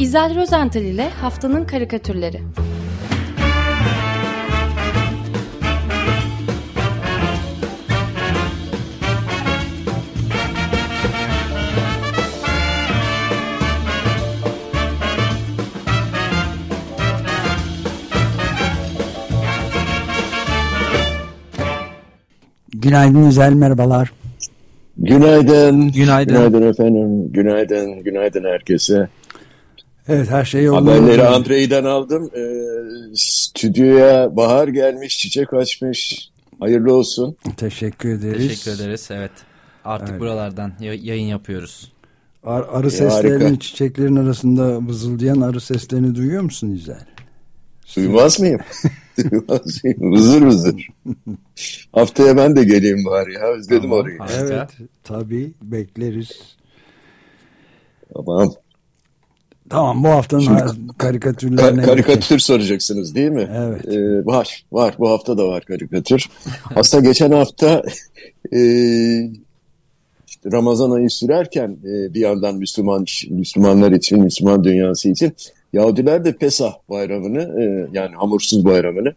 İzel Rozental ile Haftanın Karikatürleri Günaydın İzel, merhabalar. Günaydın. Günaydın. Günaydın efendim. Günaydın. Günaydın herkese. Evet her şey yolunda. Haberleri Andrei'den aldım. Ee, stüdyoya bahar gelmiş, çiçek açmış. Hayırlı olsun. Teşekkür ederiz. Teşekkür ederiz. Evet. Artık Evet. buralardan yayın yapıyoruz. Ar- arı E, seslerinin harika. çiçeklerin arasında vızıldayan arı seslerini duyuyor musun İzel? Duymaz mıyım? Duymaz mıyım? Vızır vızır. Haftaya ben de geleyim bari ya. Özledim Tamam. orayı. Harika. Evet tabii bekleriz. Tamam. Tamam bu haftanın Şimdi- karikatürlerine Ka- karikatür soracaksınız değil mi? Evet. Ee, var. Var. Bu hafta da var karikatür. Aslında geçen hafta e, işte Ramazan ayı sürerken e, bir yandan Müslüman Müslümanlar için, Müslüman dünyası için Yahudiler de Pesah bayramını e, yani hamursuz bayramını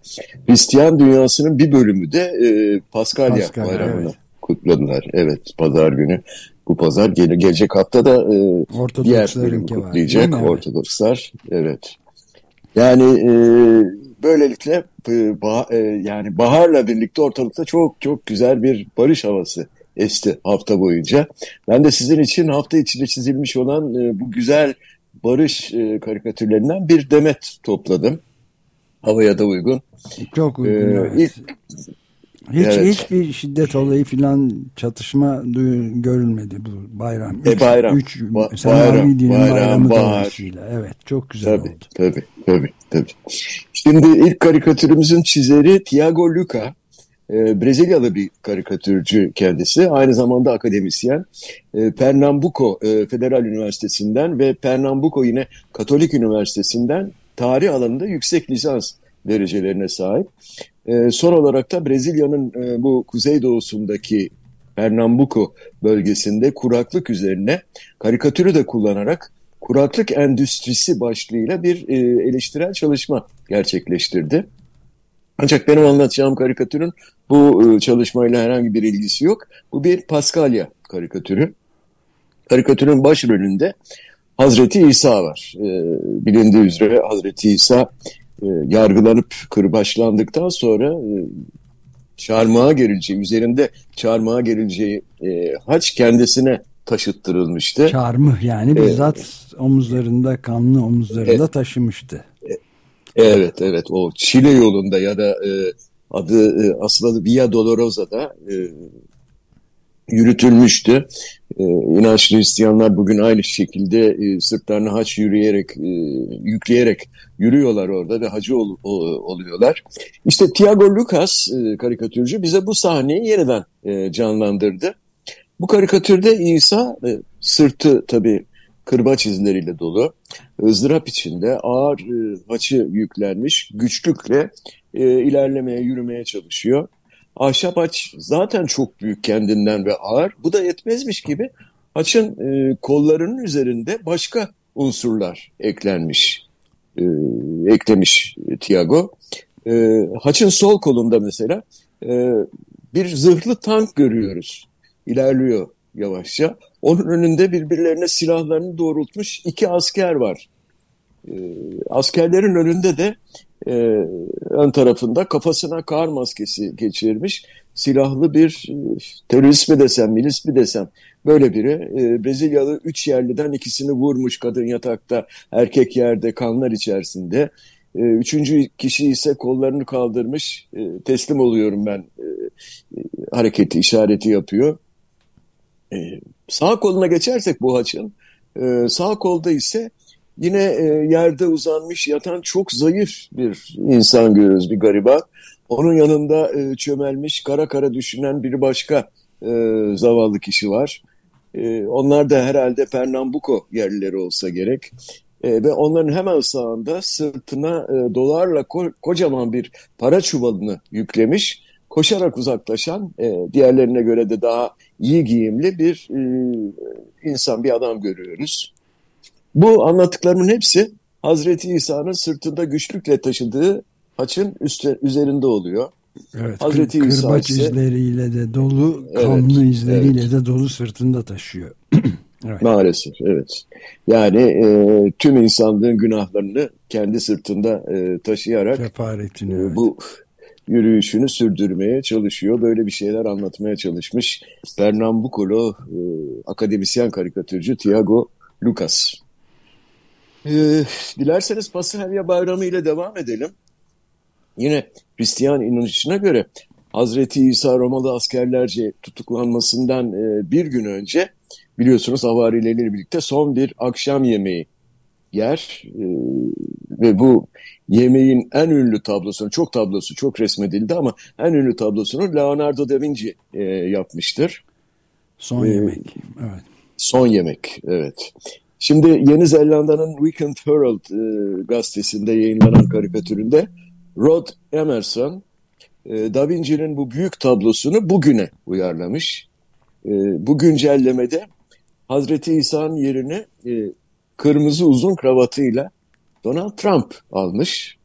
Hristiyan dünyasının bir bölümü de e, Paskalya, Paskalya, bayramını evet. kutladılar. Evet pazar günü. Bu pazar gele- gelecek hafta da e, diğer var. kutlayacak? Evet. Ortodokslar. Evet. Yani e, böylelikle e, bah- e, yani baharla birlikte ortalıkta çok çok güzel bir barış havası esti hafta boyunca. Ben de sizin için hafta içinde çizilmiş olan e, bu güzel barış e, karikatürlerinden bir demet topladım. Havaya da uygun. Çok uygun. Ee, evet. ilk- Hiç evet. hiçbir şiddet olayı filan çatışma görülmedi bu bayram. E, bayram. Üç, Ba- bayram, dinin bayram, bayramı bahar. dolayısıyla. Evet çok güzel Tabii, oldu. tabii, tabii, tabii. Şimdi ilk karikatürümüzün çizeri Tiago Luca. Ee, Brezilyalı bir karikatürcü kendisi. Aynı zamanda akademisyen. Ee, Pernambuco e, Federal Üniversitesi'nden ve Pernambuco yine Katolik Üniversitesi'nden tarih alanında yüksek lisans derecelerine sahip. Ee, son olarak da Brezilya'nın e, bu kuzeydoğusundaki Pernambuco bölgesinde kuraklık üzerine karikatürü de kullanarak kuraklık endüstrisi başlığıyla bir e, eleştirel çalışma gerçekleştirdi. Ancak benim anlatacağım karikatürün bu e, çalışmayla herhangi bir ilgisi yok. Bu bir Paskalya karikatürü. Karikatürün başrolünde Hazreti İsa var. E, bilindiği üzere Hazreti İsa e, yargılanıp kırbaçlandıktan sonra e, çarmıha gerileceği, üzerinde çarmıha gerileceği e, haç kendisine taşıttırılmıştı. Çarmıh yani bizzat omuzlarında kanlı omuzlarında taşımıştı. Evet evet o Çile yolunda ya da e, adı e, asıl adı Via Dolorosa'da e, yürütülmüştü. E, inançlı Hristiyanlar bugün aynı şekilde e, sırtlarına haç yürüyerek, e, yükleyerek yürüyorlar orada ve hacı ol- o- oluyorlar. İşte Tiago Lucas e, karikatürcü bize bu sahneyi yeniden e, canlandırdı. Bu karikatürde İsa e, sırtı tabii kırbaç izleriyle dolu, ızdırap içinde ağır e, haçı yüklenmiş, güçlükle e, ilerlemeye, yürümeye çalışıyor. Ahşap haç zaten çok büyük kendinden ve ağır. Bu da yetmezmiş gibi haçın e, kollarının üzerinde başka unsurlar eklenmiş, e, eklemiş Tiago. E, haçın sol kolunda mesela e, bir zırhlı tank görüyoruz. İlerliyor yavaşça. Onun önünde birbirlerine silahlarını doğrultmuş iki asker var. E, askerlerin önünde de e, ön tarafında kafasına kar maskesi geçirmiş silahlı bir e, terörist mi desem, milis mi desem böyle biri. E, Brezilyalı üç yerliden ikisini vurmuş kadın yatakta, erkek yerde kanlar içerisinde. E, üçüncü kişi ise kollarını kaldırmış, e, teslim oluyorum ben e, e, hareketi, işareti yapıyor. E, sağ koluna geçersek bu haçın, e, sağ kolda ise yine e, yerde uzanmış yatan çok zayıf bir insan görüyoruz, bir gariban. Onun yanında e, çömelmiş, kara kara düşünen bir başka e, zavallı kişi var. E, onlar da herhalde Pernambuco yerlileri olsa gerek. E, ve onların hemen sağında sırtına e, dolarla ko- kocaman bir para çuvalını yüklemiş. Koşarak uzaklaşan, e, diğerlerine göre de daha iyi giyimli bir e, insan, bir adam görüyoruz. Bu anlattıklarımın hepsi Hazreti İsa'nın sırtında güçlükle taşıdığı haçın üstte, üzerinde oluyor. Evet, Hazreti kır, İsa kırbaç ise, izleriyle de dolu, kanlı evet, izleriyle evet. de dolu sırtında taşıyor. evet. Maalesef, evet. Yani e, tüm insanlığın günahlarını kendi sırtında e, taşıyarak Kefaretini, e, bu yürüyüşünü sürdürmeye çalışıyor. Böyle bir şeyler anlatmaya çalışmış. Pernambucolo e, akademisyen karikatürcü Tiago Lucas. E, dilerseniz Paskalya Bayramı ile devam edelim. Yine Hristiyan inanışına göre Hazreti İsa Romalı askerlerce tutuklanmasından e, bir gün önce biliyorsunuz havarileriyle birlikte son bir akşam yemeği yer e, ve bu yemeğin en ünlü tablosunu, çok tablosu çok resmedildi ama en ünlü tablosunu Leonardo da Vinci e, yapmıştır. Son ee, yemek, evet. Son yemek, evet. Şimdi Yeni Zelanda'nın Weekend Herald e, gazetesinde yayınlanan karikatüründe Rod Emerson e, Da Vinci'nin bu büyük tablosunu bugüne uyarlamış. E, bu güncellemede Hazreti İsa'nın yerine e, kırmızı uzun kravatıyla Donald Trump almış.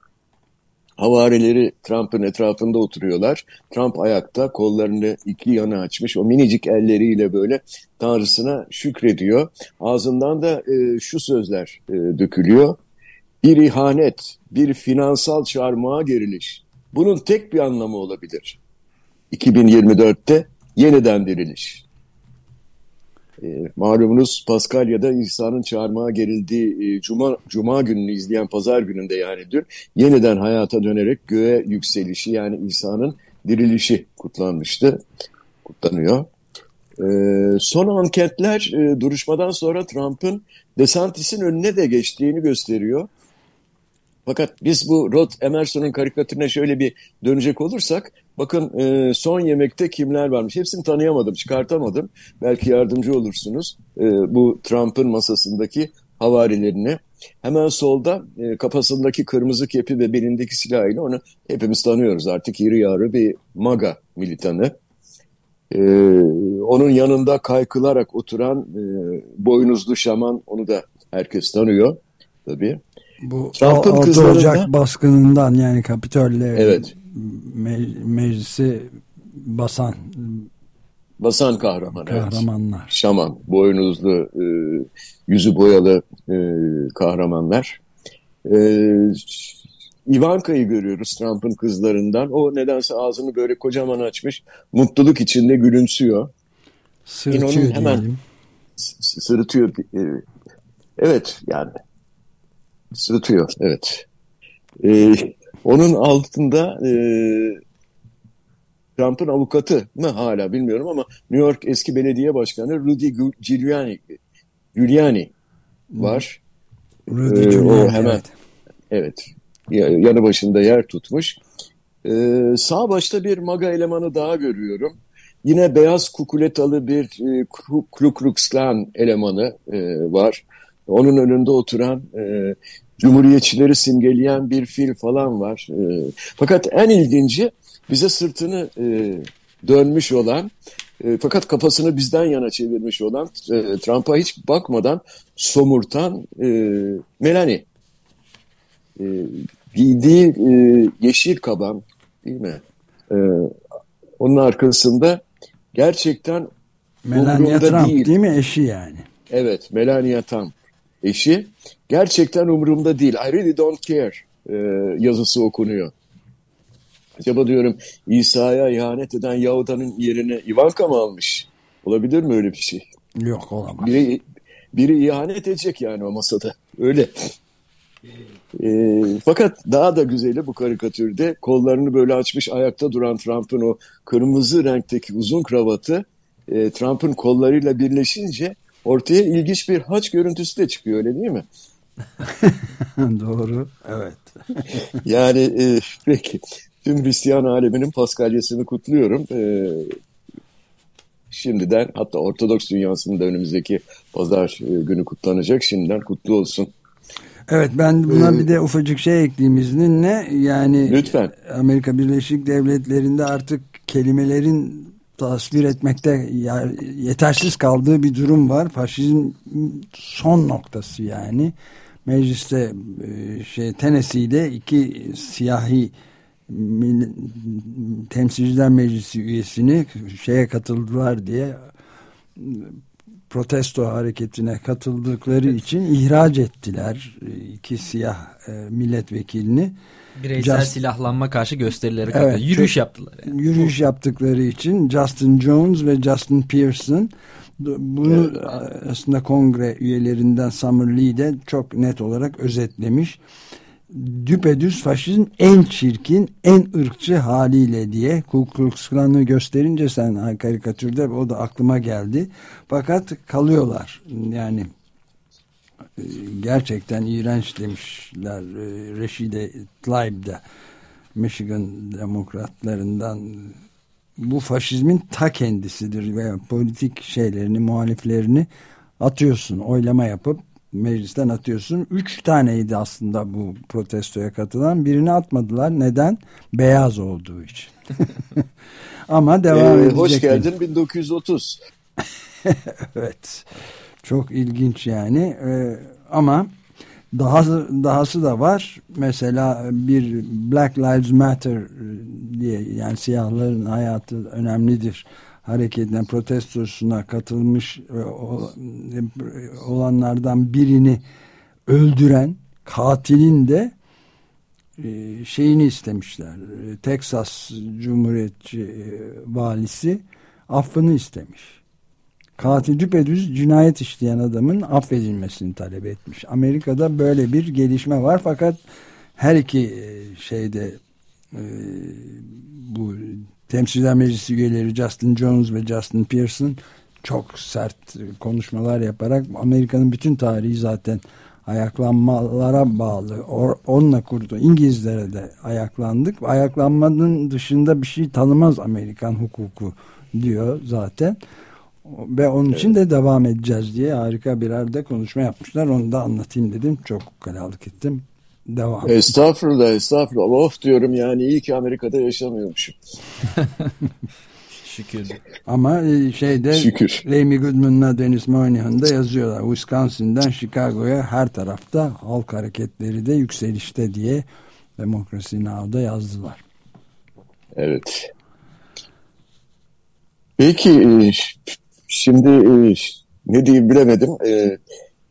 Havarileri Trump'ın etrafında oturuyorlar. Trump ayakta kollarını iki yana açmış. O minicik elleriyle böyle Tanrısına şükrediyor. Ağzından da e, şu sözler e, dökülüyor. Bir ihanet, bir finansal çarmıha geriliş. Bunun tek bir anlamı olabilir. 2024'te yeniden diriliş. E, malumunuz Paskalya'da İsa'nın çarmıha gerildiği e, Cuma, Cuma gününü izleyen pazar gününde yani dün yeniden hayata dönerek göğe yükselişi yani İsa'nın dirilişi kutlanmıştı. Kutlanıyor. E, son anketler e, duruşmadan sonra Trump'ın DeSantis'in önüne de geçtiğini gösteriyor. Fakat biz bu Rod Emerson'un karikatürüne şöyle bir dönecek olursak bakın e, son yemekte kimler varmış. Hepsini tanıyamadım, çıkartamadım. Belki yardımcı olursunuz e, bu Trump'ın masasındaki havarilerine. Hemen solda e, kafasındaki kırmızı kepi ve belindeki silahıyla onu hepimiz tanıyoruz. Artık iri yarı bir MAGA militanı. E, onun yanında kaykılarak oturan e, boynuzlu şaman onu da herkes tanıyor tabii. Bu Trump'ın 6 kızlarında... Ocak baskınından yani Kapitol'le evet. me meclisi basan basan kahraman kahramanlar. Evet. Şaman, boynuzlu, e, yüzü boyalı e, kahramanlar. E, Ivanka'yı görüyoruz Trump'ın kızlarından. O nedense ağzını böyle kocaman açmış. Mutluluk içinde gülümsüyor. Sırıtıyor hemen diyelim. Sırıtıyor. Evet yani Sırıtıyor, evet. Ee, onun altında e, Trump'ın avukatı mı hala bilmiyorum ama New York eski belediye başkanı Rudy Giuliani, Giuliani var. Rudy ee, Giuliani, o hemen, evet. evet yanı başında yer tutmuş. Ee, sağ başta bir MAGA elemanı daha görüyorum. Yine beyaz kukuletalı bir e, Ku Klux Klan elemanı e, var. Onun önünde oturan e, Cumhuriyetçileri simgeleyen bir fil falan var. E, fakat en ilginci bize sırtını e, dönmüş olan e, fakat kafasını bizden yana çevirmiş olan e, Trump'a hiç bakmadan somurtan e, Melanie. E, giydiği e, yeşil kaban değil mi? E, onun arkasında gerçekten Melania Trump değil. değil mi eşi yani? Evet Melania Trump eşi gerçekten umurumda değil. I really don't care e, yazısı okunuyor. Acaba diyorum İsa'ya ihanet eden Yahuda'nın yerine Ivanka mı almış? Olabilir mi öyle bir şey? Yok olamaz. Biri, biri ihanet edecek yani o masada. Öyle. E, fakat daha da güzeli bu karikatürde kollarını böyle açmış ayakta duran Trump'ın o kırmızı renkteki uzun kravatı e, Trump'ın kollarıyla birleşince ortaya ilginç bir haç görüntüsü de çıkıyor öyle değil mi? Doğru. Evet. yani e, peki. Tüm Hristiyan aleminin Paskalyasını kutluyorum. E, şimdiden hatta Ortodoks dünyasının da önümüzdeki pazar e, günü kutlanacak. Şimdiden kutlu olsun. Evet ben buna ee, bir de ufacık şey ekleyeyim izninle. Yani lütfen. Amerika Birleşik Devletleri'nde artık kelimelerin tasvir etmekte yetersiz kaldığı bir durum var. Faşizm son noktası yani. Mecliste e, şey Tennessee'de iki siyahi temsilciler meclisi üyesini şeye katıldılar diye protesto hareketine katıldıkları için ihraç ettiler iki siyah e, milletvekilini. Bireysel Just, silahlanma karşı gösterileri evet, yürüyüş yaptılar. Yani. Yürüyüş yaptıkları için Justin Jones ve Justin Pearson bunu evet. aslında kongre üyelerinden Summer Lee de çok net olarak özetlemiş düpedüz faşizm en çirkin, en ırkçı haliyle diye Ku Klux Klan'ı gösterince sen karikatürde o da aklıma geldi. Fakat kalıyorlar. Yani e, gerçekten iğrenç demişler e, Reşide Tlaib'de Michigan demokratlarından bu faşizmin ta kendisidir veya politik şeylerini, muhaliflerini atıyorsun, oylama yapıp meclisten atıyorsun. Üç taneydi aslında bu protestoya katılan. Birini atmadılar. Neden? Beyaz olduğu için. Ama devam ee, edecek. Hoş geldin 1930. evet. Çok ilginç yani. Ee, ama daha dahası da var. Mesela bir Black Lives Matter diye yani siyahların hayatı önemlidir hareketinden protestosuna katılmış e, olanlardan birini öldüren katilin de e, şeyini istemişler. E, Texas Cumhuriyetçi valisi affını istemiş. Katil düpedüz cinayet işleyen adamın affedilmesini talep etmiş. Amerika'da böyle bir gelişme var fakat her iki şeyde bu Temsilciler Meclisi üyeleri Justin Jones ve Justin Pearson çok sert konuşmalar yaparak Amerika'nın bütün tarihi zaten ayaklanmalara bağlı. onunla kurdu. İngilizlere de ayaklandık. Ayaklanmanın dışında bir şey tanımaz Amerikan hukuku diyor zaten. Ve onun için de devam edeceğiz diye harika birer de konuşma yapmışlar. Onu da anlatayım dedim. Çok kalalık ettim. Devam. Estağfurullah, estağfurullah. Of diyorum yani iyi ki Amerika'da yaşamıyormuşum. Şükür. Ama e, şeyde Şükür. Amy Goodman'la Dennis Moynihan da yazıyorlar. Wisconsin'den Chicago'ya her tarafta halk hareketleri de yükselişte diye Demokrasi Now'da yazdılar. Evet. Peki e, şimdi e, ne diyeyim bilemedim.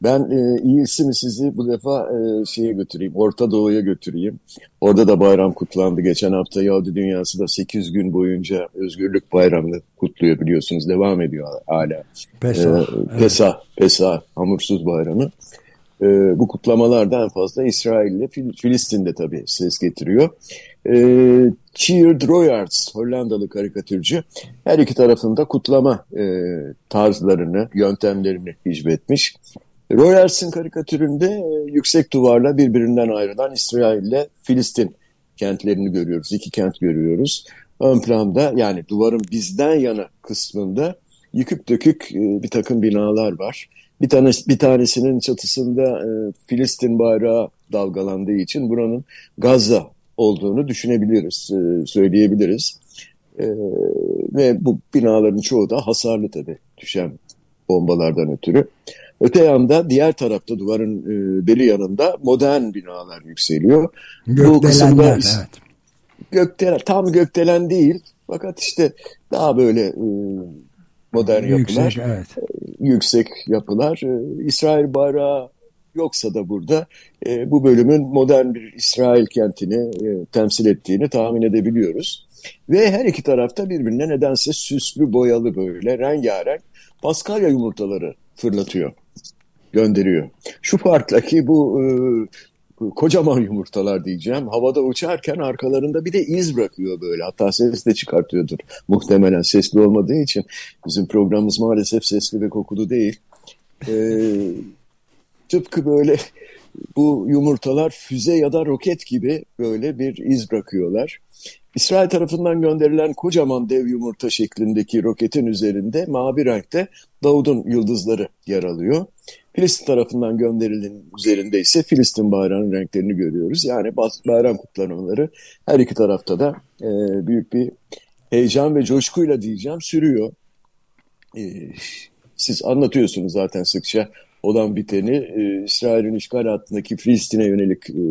Ben e, iyisi mi sizi bu defa e, şeye götüreyim, Orta Doğu'ya götüreyim. Orada da bayram kutlandı. Geçen hafta Yahudi dünyası da 8 gün boyunca Özgürlük Bayramı'nı kutluyor biliyorsunuz. Devam ediyor hala. Pesah. E, Pesah, evet. Pesah, Hamursuz Bayramı. E, bu kutlamalarda en fazla İsrail ile Fil Filistin'de tabii ses getiriyor. E, Cheered Royards, Hollandalı karikatürcü, her iki tarafında kutlama e, tarzlarını, yöntemlerini hicvetmiş. Royers'in karikatüründe e, yüksek duvarla birbirinden ayrılan İsrail ile Filistin kentlerini görüyoruz. İki kent görüyoruz. Ön planda yani duvarın bizden yana kısmında yıkık dökük e, bir takım binalar var. Bir, tane, bir tanesinin çatısında e, Filistin bayrağı dalgalandığı için buranın Gazze olduğunu düşünebiliriz, e, söyleyebiliriz. E, ve bu binaların çoğu da hasarlı tabii düşen bombalardan ötürü. Öte yanda diğer tarafta duvarın e, beri yanında modern binalar yükseliyor. Gökdelenler, evet. Gökdelen, tam gökdelen değil fakat işte daha böyle e, modern yapılar. Yüksek, evet. E, yüksek yapılar. E, İsrail bayrağı yoksa da burada e, bu bölümün modern bir İsrail kentini e, temsil ettiğini tahmin edebiliyoruz. Ve her iki tarafta birbirine nedense süslü, boyalı böyle rengarenk Paskalya yumurtaları fırlatıyor gönderiyor. Şu farkla ki bu e, kocaman yumurtalar diyeceğim havada uçarken arkalarında bir de iz bırakıyor böyle. Hatta ses de çıkartıyordur muhtemelen sesli olmadığı için. Bizim programımız maalesef sesli ve kokulu değil. Ee, tıpkı böyle bu yumurtalar füze ya da roket gibi böyle bir iz bırakıyorlar. İsrail tarafından gönderilen kocaman dev yumurta şeklindeki roketin üzerinde mavi renkte Davud'un yıldızları yer alıyor. Filistin tarafından gönderilen üzerinde ise Filistin bayrağının renklerini görüyoruz. Yani bayram kutlamaları her iki tarafta da e, büyük bir heyecan ve coşkuyla diyeceğim sürüyor. Ee, siz anlatıyorsunuz zaten sıkça olan biteni. Ee, İsrail'in işgal altındaki Filistin'e yönelik e,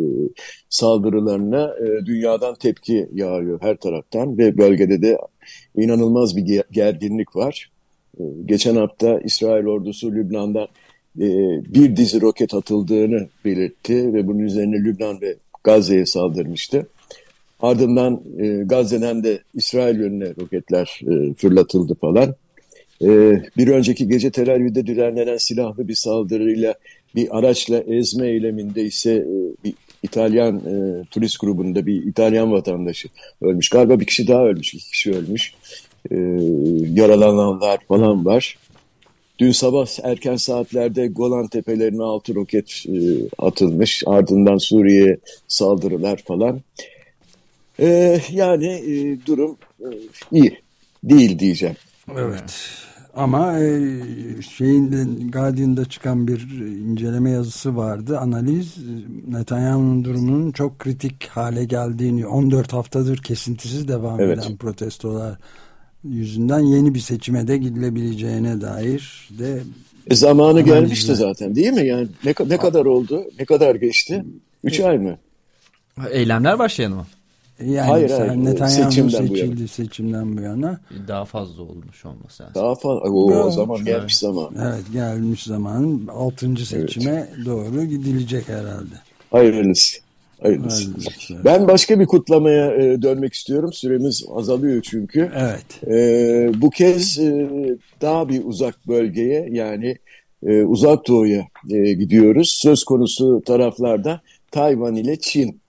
saldırılarına e, dünyadan tepki yağıyor her taraftan ve bölgede de inanılmaz bir gerginlik var. Ee, geçen hafta İsrail ordusu Lübnan'da e, bir dizi roket atıldığını belirtti ve bunun üzerine Lübnan ve Gazze'ye saldırmıştı. Ardından e, Gazze'den de İsrail yönüne roketler e, fırlatıldı falan. E, bir önceki gece Tel Aviv'de düzenlenen silahlı bir saldırıyla bir araçla ezme eyleminde ise e, bir İtalyan e, turist grubunda bir İtalyan vatandaşı ölmüş. Galiba bir kişi daha ölmüş, iki kişi ölmüş. E, yaralananlar falan var. Dün sabah erken saatlerde Golan Tepelerine altı roket e, atılmış. Ardından Suriye saldırılar falan. E, yani e, durum e, iyi değil diyeceğim. Evet. Ama e, şeyin Guardian'da çıkan bir inceleme yazısı vardı. Analiz Netanyahu'nun durumunun çok kritik hale geldiğini 14 haftadır kesintisiz devam evet. eden protestolar yüzünden yeni bir seçime de gidilebileceğine dair de e zamanı gelmişti zaten değil mi? Yani ne, ne kadar oldu? Ne kadar geçti? Üç ay mı? Eylemler başlayan mı? Yani hayır, hayır. Netanyahu seçimden seçildi bu seçimden bu yana. Daha fazla olmuş olması lazım. Daha fazla. O, o zaman gelmiş zaman. Evet gelmiş zaman. Altıncı seçime evet. doğru gidilecek herhalde. Hayırlısı. Hayırlısı. Hayırlısı. Ben başka bir kutlamaya e, dönmek istiyorum. Süremiz azalıyor çünkü. Evet. E, bu kez e, daha bir uzak bölgeye yani e, uzak doğuya e, gidiyoruz. Söz konusu taraflarda Tayvan ile Çin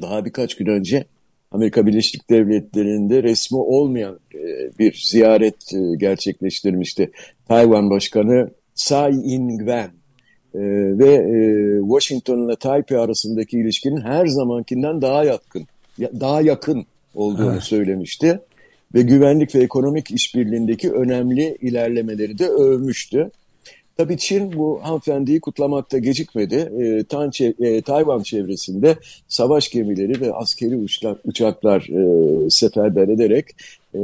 daha birkaç gün önce Amerika Birleşik Devletleri'nde resmi olmayan e, bir ziyaret e, gerçekleştirmişti. Tayvan Başkanı Tsai Ing-wen e, ve Washington ile Taipei arasındaki ilişkinin her zamankinden daha yatkın, daha yakın olduğunu evet. söylemişti. Ve güvenlik ve ekonomik işbirliğindeki önemli ilerlemeleri de övmüştü. Tabii Çin bu hanımefendiyi kutlamakta gecikmedi. E, Tan e, Tayvan çevresinde savaş gemileri ve askeri uçlar, uçaklar e, seferber ederek e,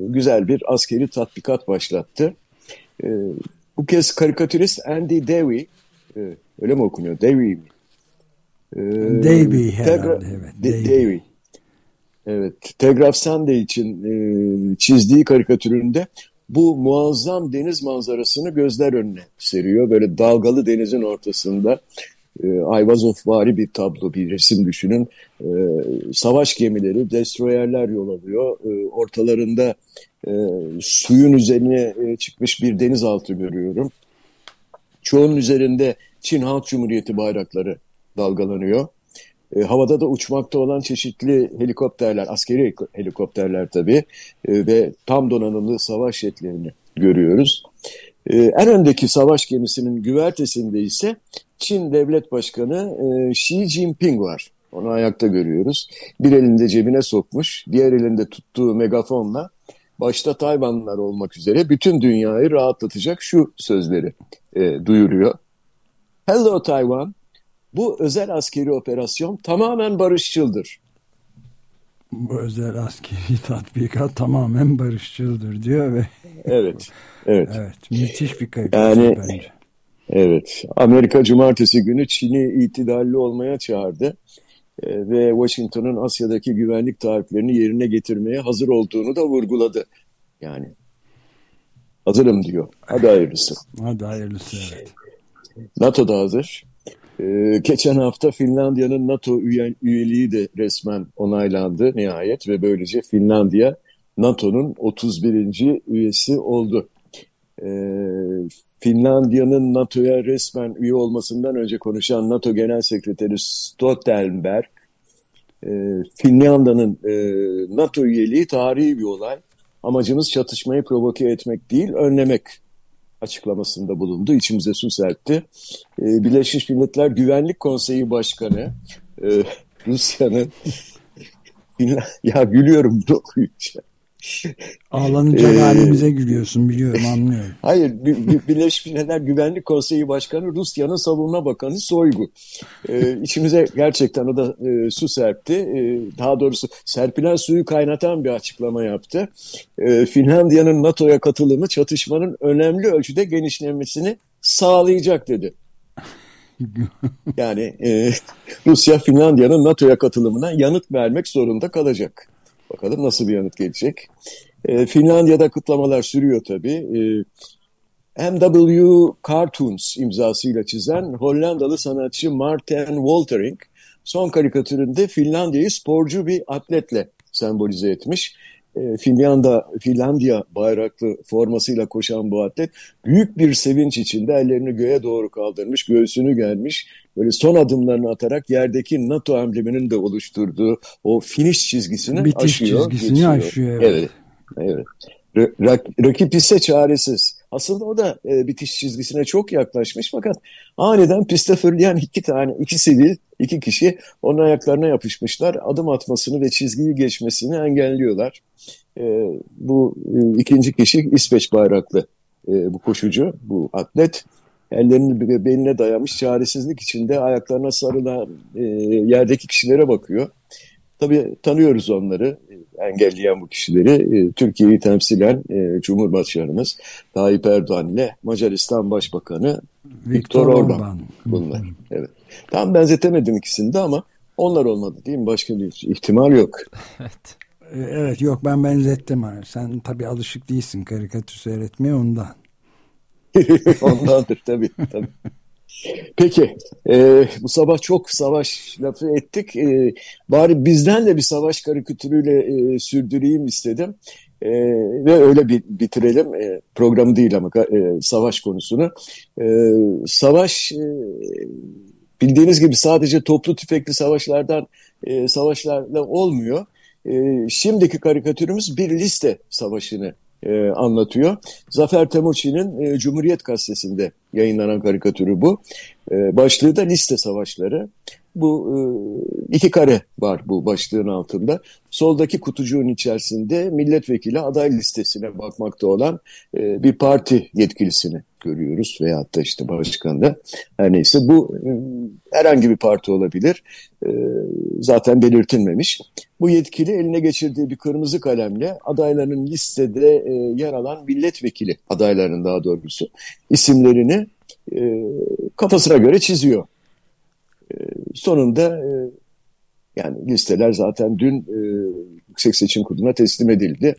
güzel bir askeri tatbikat başlattı. E, bu kez karikatürist Andy Davey, e, öyle mi okunuyor? Davey mi? E, Davey herhalde. Evet, Davey. Evet, Telegraph Sunday için e, çizdiği karikatüründe bu muazzam deniz manzarasını gözler önüne seriyor. Böyle dalgalı denizin ortasında e, Ayvazov-vari bir tablo, bir resim düşünün. E, savaş gemileri, destroyerler yol alıyor. E, ortalarında e, suyun üzerine e, çıkmış bir denizaltı görüyorum. Çoğunun üzerinde Çin Halk Cumhuriyeti bayrakları dalgalanıyor. E, havada da uçmakta olan çeşitli helikopterler, askeri helikopterler tabii e, ve tam donanımlı savaş jetlerini görüyoruz. E, en öndeki savaş gemisinin güvertesinde ise Çin Devlet Başkanı e, Xi Jinping var. Onu ayakta görüyoruz. Bir elinde cebine sokmuş, diğer elinde tuttuğu megafonla başta Tayvanlılar olmak üzere bütün dünyayı rahatlatacak şu sözleri e, duyuruyor. Hello Taiwan, bu özel askeri operasyon tamamen barışçıldır. Bu özel askeri tatbikat tamamen barışçıldır diyor ve Evet. Evet. evet müthiş bir kayıp yani, bence. Evet. Amerika cumartesi günü Çin'i itidalli olmaya çağırdı e, ve Washington'un Asya'daki güvenlik taahhütlerini yerine getirmeye hazır olduğunu da vurguladı. Yani hazırım diyor. Hadi hayırlısı. Hadi hayırlısı evet. NATO da hazır. Ee, geçen hafta Finlandiya'nın NATO üye, üyeliği de resmen onaylandı nihayet ve böylece Finlandiya NATO'nun 31. üyesi oldu. Ee, Finlandiya'nın NATO'ya resmen üye olmasından önce konuşan NATO Genel Sekreteri Stoltenberg, e, Finlandiya'nın e, NATO üyeliği tarihi bir olay. Amacımız çatışmayı provoke etmek değil, önlemek açıklamasında bulundu. İçimize su serpti. E, Birleşmiş Milletler Güvenlik Konseyi Başkanı e, Rusya'nın ya gülüyorum okuyunca. Ağlanacak ee, halimize gülüyorsun biliyorum anlıyorum. Hayır Birleşmiş Milletler Güvenlik Konseyi Başkanı Rusya'nın savunma bakanı Soygu. Ee, içimize gerçekten o da e, su serpti. Ee, daha doğrusu serpilen suyu kaynatan bir açıklama yaptı. Ee, Finlandiya'nın NATO'ya katılımı çatışmanın önemli ölçüde genişlemesini sağlayacak dedi. yani e, Rusya Finlandiya'nın NATO'ya katılımına yanıt vermek zorunda kalacak. Bakalım nasıl bir yanıt gelecek. E, Finlandiya'da kıtlamalar sürüyor tabii. E, MW Cartoons imzasıyla çizen Hollandalı sanatçı Martin Woltering son karikatüründe Finlandiya'yı sporcu bir atletle sembolize etmiş. E, Finlandiya, Finlandiya bayraklı formasıyla koşan bu atlet büyük bir sevinç içinde ellerini göğe doğru kaldırmış, göğsünü gelmiş. Böyle son adımlarını atarak yerdeki NATO embleminin de oluşturduğu o finish çizgisini Bitiş aşıyor. çizgisini geçiyor. aşıyor. Evet. evet. evet. Rak, rakip ise çaresiz. Aslında o da e, bitiş çizgisine çok yaklaşmış fakat aniden piste fırlayan iki tane, iki sivil, iki kişi onun ayaklarına yapışmışlar. Adım atmasını ve çizgiyi geçmesini engelliyorlar. E, bu e, ikinci kişi İsveç bayraklı e, bu koşucu, bu atlet. Ellerini beline dayamış çaresizlik içinde ayaklarına sarılan e, yerdeki kişilere bakıyor. Tabii tanıyoruz onları, engelleyen bu kişileri. E, Türkiye'yi temsilen e, Cumhurbaşkanımız Tayyip Erdoğan ile Macaristan Başbakanı Viktor, Viktor Orban. Orban. Bunlar. Evet. Tam benzetemedim ikisini de ama onlar olmadı değil mi? Başka bir ihtimal yok. evet. E, evet yok ben benzettim. Sen tabii alışık değilsin karikatür seyretmeye ondan. Ondandır tabii. tabii. Peki e, bu sabah çok savaş lafı ettik. E, bari bizden de bir savaş karikatürüyle e, sürdüreyim istedim. E, ve öyle bir bitirelim e, programı değil ama e, savaş konusunu. E, savaş e, bildiğiniz gibi sadece toplu tüfekli savaşlardan e, savaşlarla olmuyor. E, şimdiki karikatürümüz bir liste savaşını e, anlatıyor. Zafer Temuçin'in e, Cumhuriyet Gazetesi'nde yayınlanan karikatürü bu. E, başlığı da liste savaşları. Bu e, iki kare var bu başlığın altında. Soldaki kutucuğun içerisinde milletvekili aday listesine bakmakta olan e, bir parti yetkilisini görüyoruz veyahut da işte başkanı her neyse bu e, herhangi bir parti olabilir e, zaten belirtilmemiş. Bu yetkili eline geçirdiği bir kırmızı kalemle adayların listede e, yer alan milletvekili adaylarının daha doğrusu isimlerini kafasına göre çiziyor. Sonunda yani listeler zaten dün Yüksek Seçim Kurulu'na teslim edildi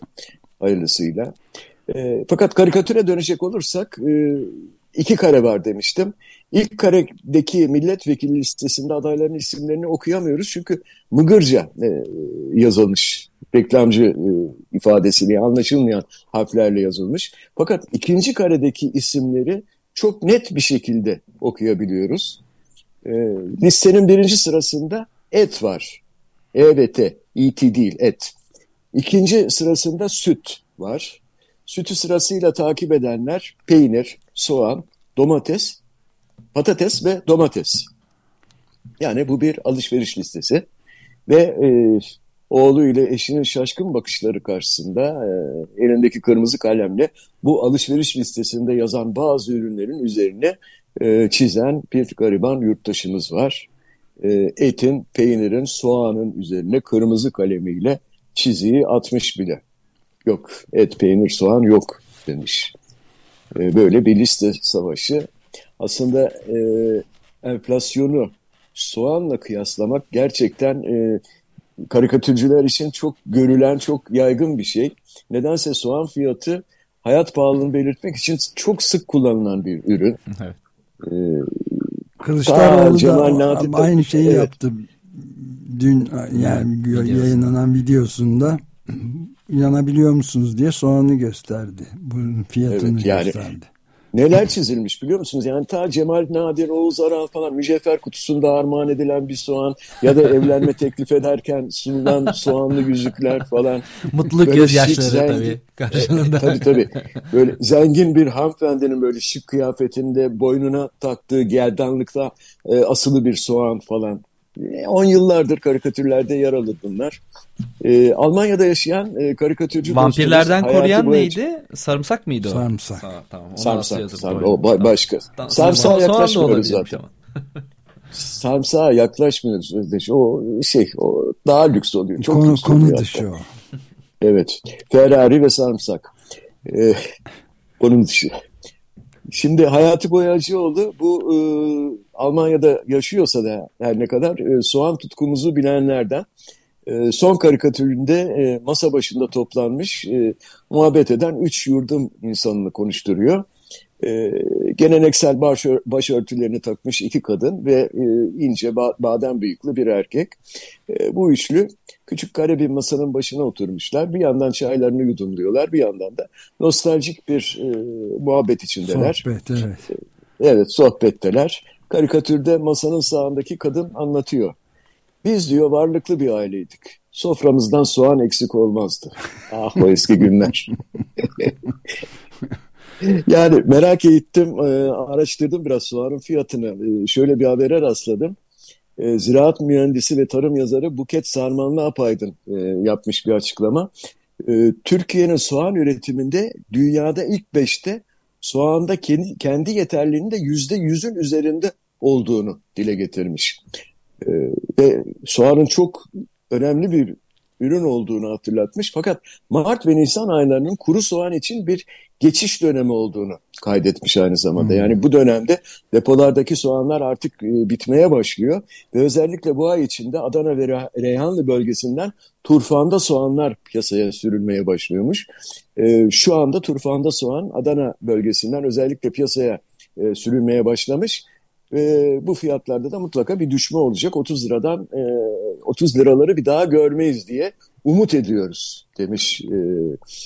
hayırlısıyla. E, fakat karikatüre dönecek olursak e, iki kare var demiştim. İlk karedeki milletvekili listesinde adayların isimlerini okuyamıyoruz çünkü Mıgırca e, yazılmış reklamcı e, ifadesiyle anlaşılmayan harflerle yazılmış. Fakat ikinci karedeki isimleri çok net bir şekilde okuyabiliyoruz. E, listenin birinci sırasında et var. E ve değil et. İkinci sırasında süt var. Sütü sırasıyla takip edenler peynir, soğan, domates, patates ve domates. Yani bu bir alışveriş listesi. Ve e, oğlu ile eşinin şaşkın bakışları karşısında e, elindeki kırmızı kalemle bu alışveriş listesinde yazan bazı ürünlerin üzerine e, çizen bir gariban yurttaşımız var. E, etin, peynirin, soğanın üzerine kırmızı kalemiyle çiziyi atmış bile. Yok et, peynir, soğan yok demiş. E, böyle bir liste savaşı. Aslında e, enflasyonu soğanla kıyaslamak gerçekten e, karikatürcüler için çok görülen, çok yaygın bir şey. Nedense soğan fiyatı hayat pahalılığını belirtmek için çok sık kullanılan bir ürün. Evet. Ee, Kılıçdaroğlu da Nadir aynı şeyi evet. yaptı. Dün yani yayınlanan videosunda inanabiliyor musunuz diye soğanı gösterdi. Bunun fiyatını evet, yani, gösterdi. Neler çizilmiş biliyor musunuz? Yani ta Cemal Nadir, Oğuz Aral falan mücevher kutusunda armağan edilen bir soğan ya da evlenme teklif ederken sunulan soğanlı yüzükler falan. Mutluluk gözyaşları zengin, tabii karşılığında. E, tabii tabii. Böyle zengin bir hanımefendinin böyle şık kıyafetinde boynuna taktığı gerdanlıkta e, asılı bir soğan falan. 10 yıllardır karikatürlerde yer alır bunlar. E, Almanya'da yaşayan e, karikatürcü Vampirlerden koruyan neydi? Sarımsak mıydı o? Sarımsak. Sa tamam. Sarımsak. sarımsak. O ba başka. Tamam. Sarımsağa yaklaşmıyoruz zaten. Sarımsağa yaklaşmıyoruz. O şey o daha lüks oluyor. Çok konu, konu dışı o. Evet. Ferrari ve sarımsak. Ee, onun dışı. Şimdi Hayati Boyacıoğlu bu e, Almanya'da yaşıyorsa da her ne kadar e, soğan tutkumuzu bilenlerden e, son karikatüründe e, masa başında toplanmış e, muhabbet eden üç yurdum insanını konuşturuyor. E, geleneksel baş, başörtülerini takmış iki kadın ve e, ince ba badem bıyıklı bir erkek. E, bu üçlü küçük kare bir masanın başına oturmuşlar. Bir yandan çaylarını yudumluyorlar, bir yandan da nostaljik bir e, muhabbet içindeler. Sohbet, evet. Evet, sohbetteler. Karikatürde masanın sağındaki kadın anlatıyor. Biz diyor varlıklı bir aileydik. Soframızdan soğan eksik olmazdı. Ah o eski günler. yani merak ettim, e, araştırdım biraz soğanın fiyatını. E, şöyle bir habere rastladım. E, ziraat mühendisi ve tarım yazarı Buket Sarmanlı Apaydın yapmış bir açıklama. Türkiye'nin soğan üretiminde dünyada ilk beşte soğanda kendi, kendi yeterliliğinin de yüzde yüzün üzerinde olduğunu dile getirmiş. Ve soğanın çok önemli bir ürün olduğunu hatırlatmış. Fakat Mart ve Nisan aylarının kuru soğan için bir geçiş dönemi olduğunu kaydetmiş aynı zamanda. Hmm. Yani bu dönemde depolardaki soğanlar artık e, bitmeye başlıyor ve özellikle bu ay içinde Adana ve Reyhanlı bölgesinden turfanda soğanlar piyasaya sürülmeye başlıyormuş. E, şu anda turfanda soğan Adana bölgesinden özellikle piyasaya e, sürülmeye başlamış. E, bu fiyatlarda da mutlaka bir düşme olacak. 30 liradan e, 30 liraları bir daha görmeyiz diye umut ediyoruz demiş e,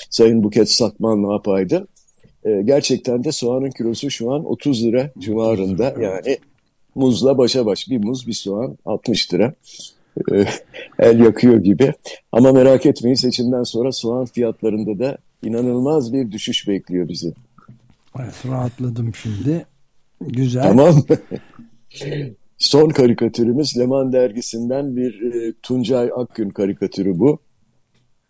Sayın Buket Sakman ne yapaydı. E, gerçekten de soğanın kilosu şu an 30 lira civarında yani muzla başa baş bir muz bir soğan 60 lira. E, el yakıyor gibi. Ama merak etmeyin seçimden sonra soğan fiyatlarında da inanılmaz bir düşüş bekliyor bizi. Evet, rahatladım şimdi. Güzel. Tamam. Son karikatürümüz Leman dergisinden bir e, Tuncay Akgün karikatürü bu.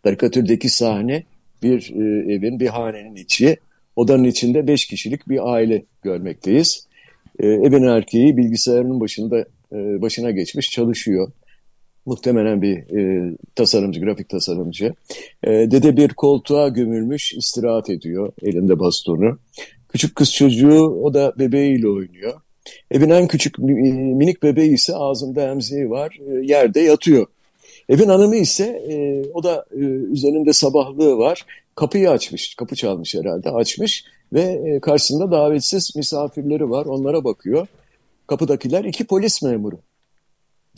Karikatürdeki sahne bir e, evin, bir hanenin içi. Odanın içinde beş kişilik bir aile görmekteyiz. E, evin erkeği bilgisayarının başında e, başına geçmiş çalışıyor. Muhtemelen bir e, tasarımcı, grafik tasarımcı. E, dede bir koltuğa gömülmüş istirahat ediyor elinde bastonu. Küçük kız çocuğu o da bebeğiyle oynuyor. Evin en küçük minik bebeği ise ağzında emziği var, e, yerde yatıyor. Evin hanımı ise e, o da e, üzerinde sabahlığı var. Kapıyı açmış, kapı çalmış herhalde açmış ve e, karşısında davetsiz misafirleri var onlara bakıyor. Kapıdakiler iki polis memuru.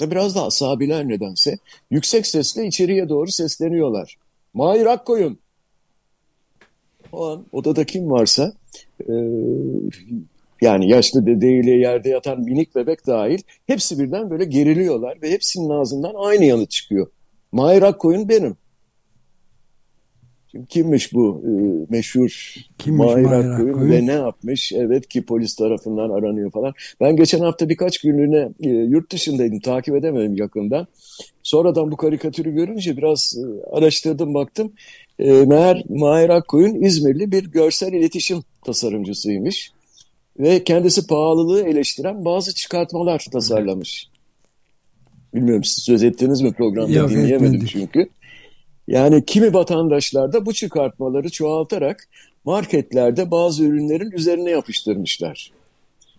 Ve biraz da asabiler nedense yüksek sesle içeriye doğru sesleniyorlar. Mahir Akkoyun. O an odada kim varsa e, yani yaşlı dedeyle yerde yatan minik bebek dahil hepsi birden böyle geriliyorlar ve hepsinin ağzından aynı yanıt çıkıyor. Mahir Akkoyun benim. Şimdi kimmiş bu e, meşhur kimmiş Mahir, Akkoyun ve ne yapmış? Evet ki polis tarafından aranıyor falan. Ben geçen hafta birkaç günlüğüne e, yurt dışındaydım takip edemedim yakından. Sonradan bu karikatürü görünce biraz e, araştırdım baktım. E, meğer Mahir Akkoyun İzmirli bir görsel iletişim tasarımcısıymış ve kendisi pahalılığı eleştiren bazı çıkartmalar tasarlamış. Bilmiyorum siz söz ettiniz mi programda Yok, dinleyemedim etmedik. çünkü. Yani kimi vatandaşlar da bu çıkartmaları çoğaltarak marketlerde bazı ürünlerin üzerine yapıştırmışlar.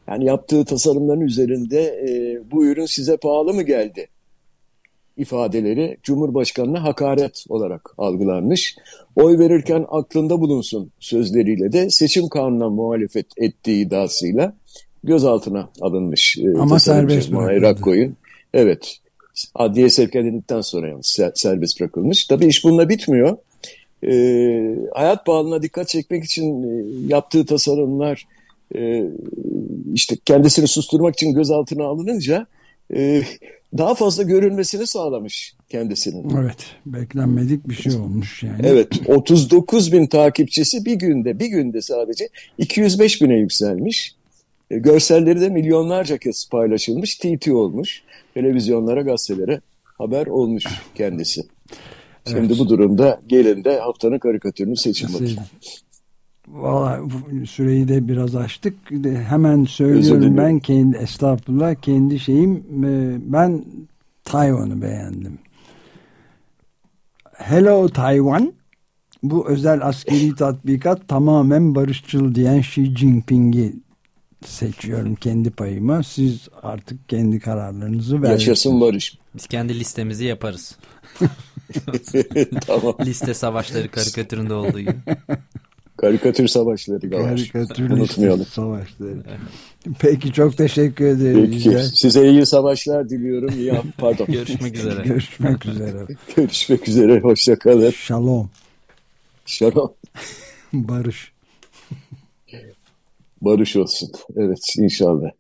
Yani yaptığı tasarımların üzerinde e, bu ürün size pahalı mı geldi ifadeleri Cumhurbaşkanı'na hakaret olarak algılanmış. Oy verirken aklında bulunsun sözleriyle de seçim kanununa muhalefet ettiği iddiasıyla gözaltına alınmış. E, Ama serbest bırakıldı. Evet. Adliye sevk edildikten sonra yani serbest bırakılmış. Tabii iş bununla bitmiyor. E, hayat bağlılığına dikkat çekmek için e, yaptığı tasarımlar e, işte kendisini susturmak için gözaltına alınınca e, daha fazla görülmesini sağlamış kendisinin. Evet, beklenmedik bir şey olmuş yani. Evet, 39 bin takipçisi bir günde, bir günde sadece 205 bine yükselmiş. E, görselleri de milyonlarca kez paylaşılmış, TT olmuş. Televizyonlara, gazetelere haber olmuş kendisi. Şimdi evet. bu durumda gelin de haftanın karikatürünü seçin bakayım. Valla süreyi de biraz açtık. Hemen söylüyorum ben kendi estağfurullah kendi şeyim e, ben Tayvan'ı beğendim. Hello Taiwan bu özel askeri tatbikat tamamen barışçıl diyen Xi Jinping'i seçiyorum kendi payıma. Siz artık kendi kararlarınızı verin. Yaşasın barış. Biz kendi listemizi yaparız. tamam. Liste savaşları karikatüründe olduğu gibi. Karikatür savaşları da var. Karikatür Unutmayalım. savaşları. Peki çok teşekkür ederim. Peki, size iyi savaşlar diliyorum. İyi, pardon. Görüşmek üzere. Görüşmek üzere. Görüşmek üzere. Hoşçakalın. Shalom. Shalom. Barış. Barış olsun. Evet inşallah.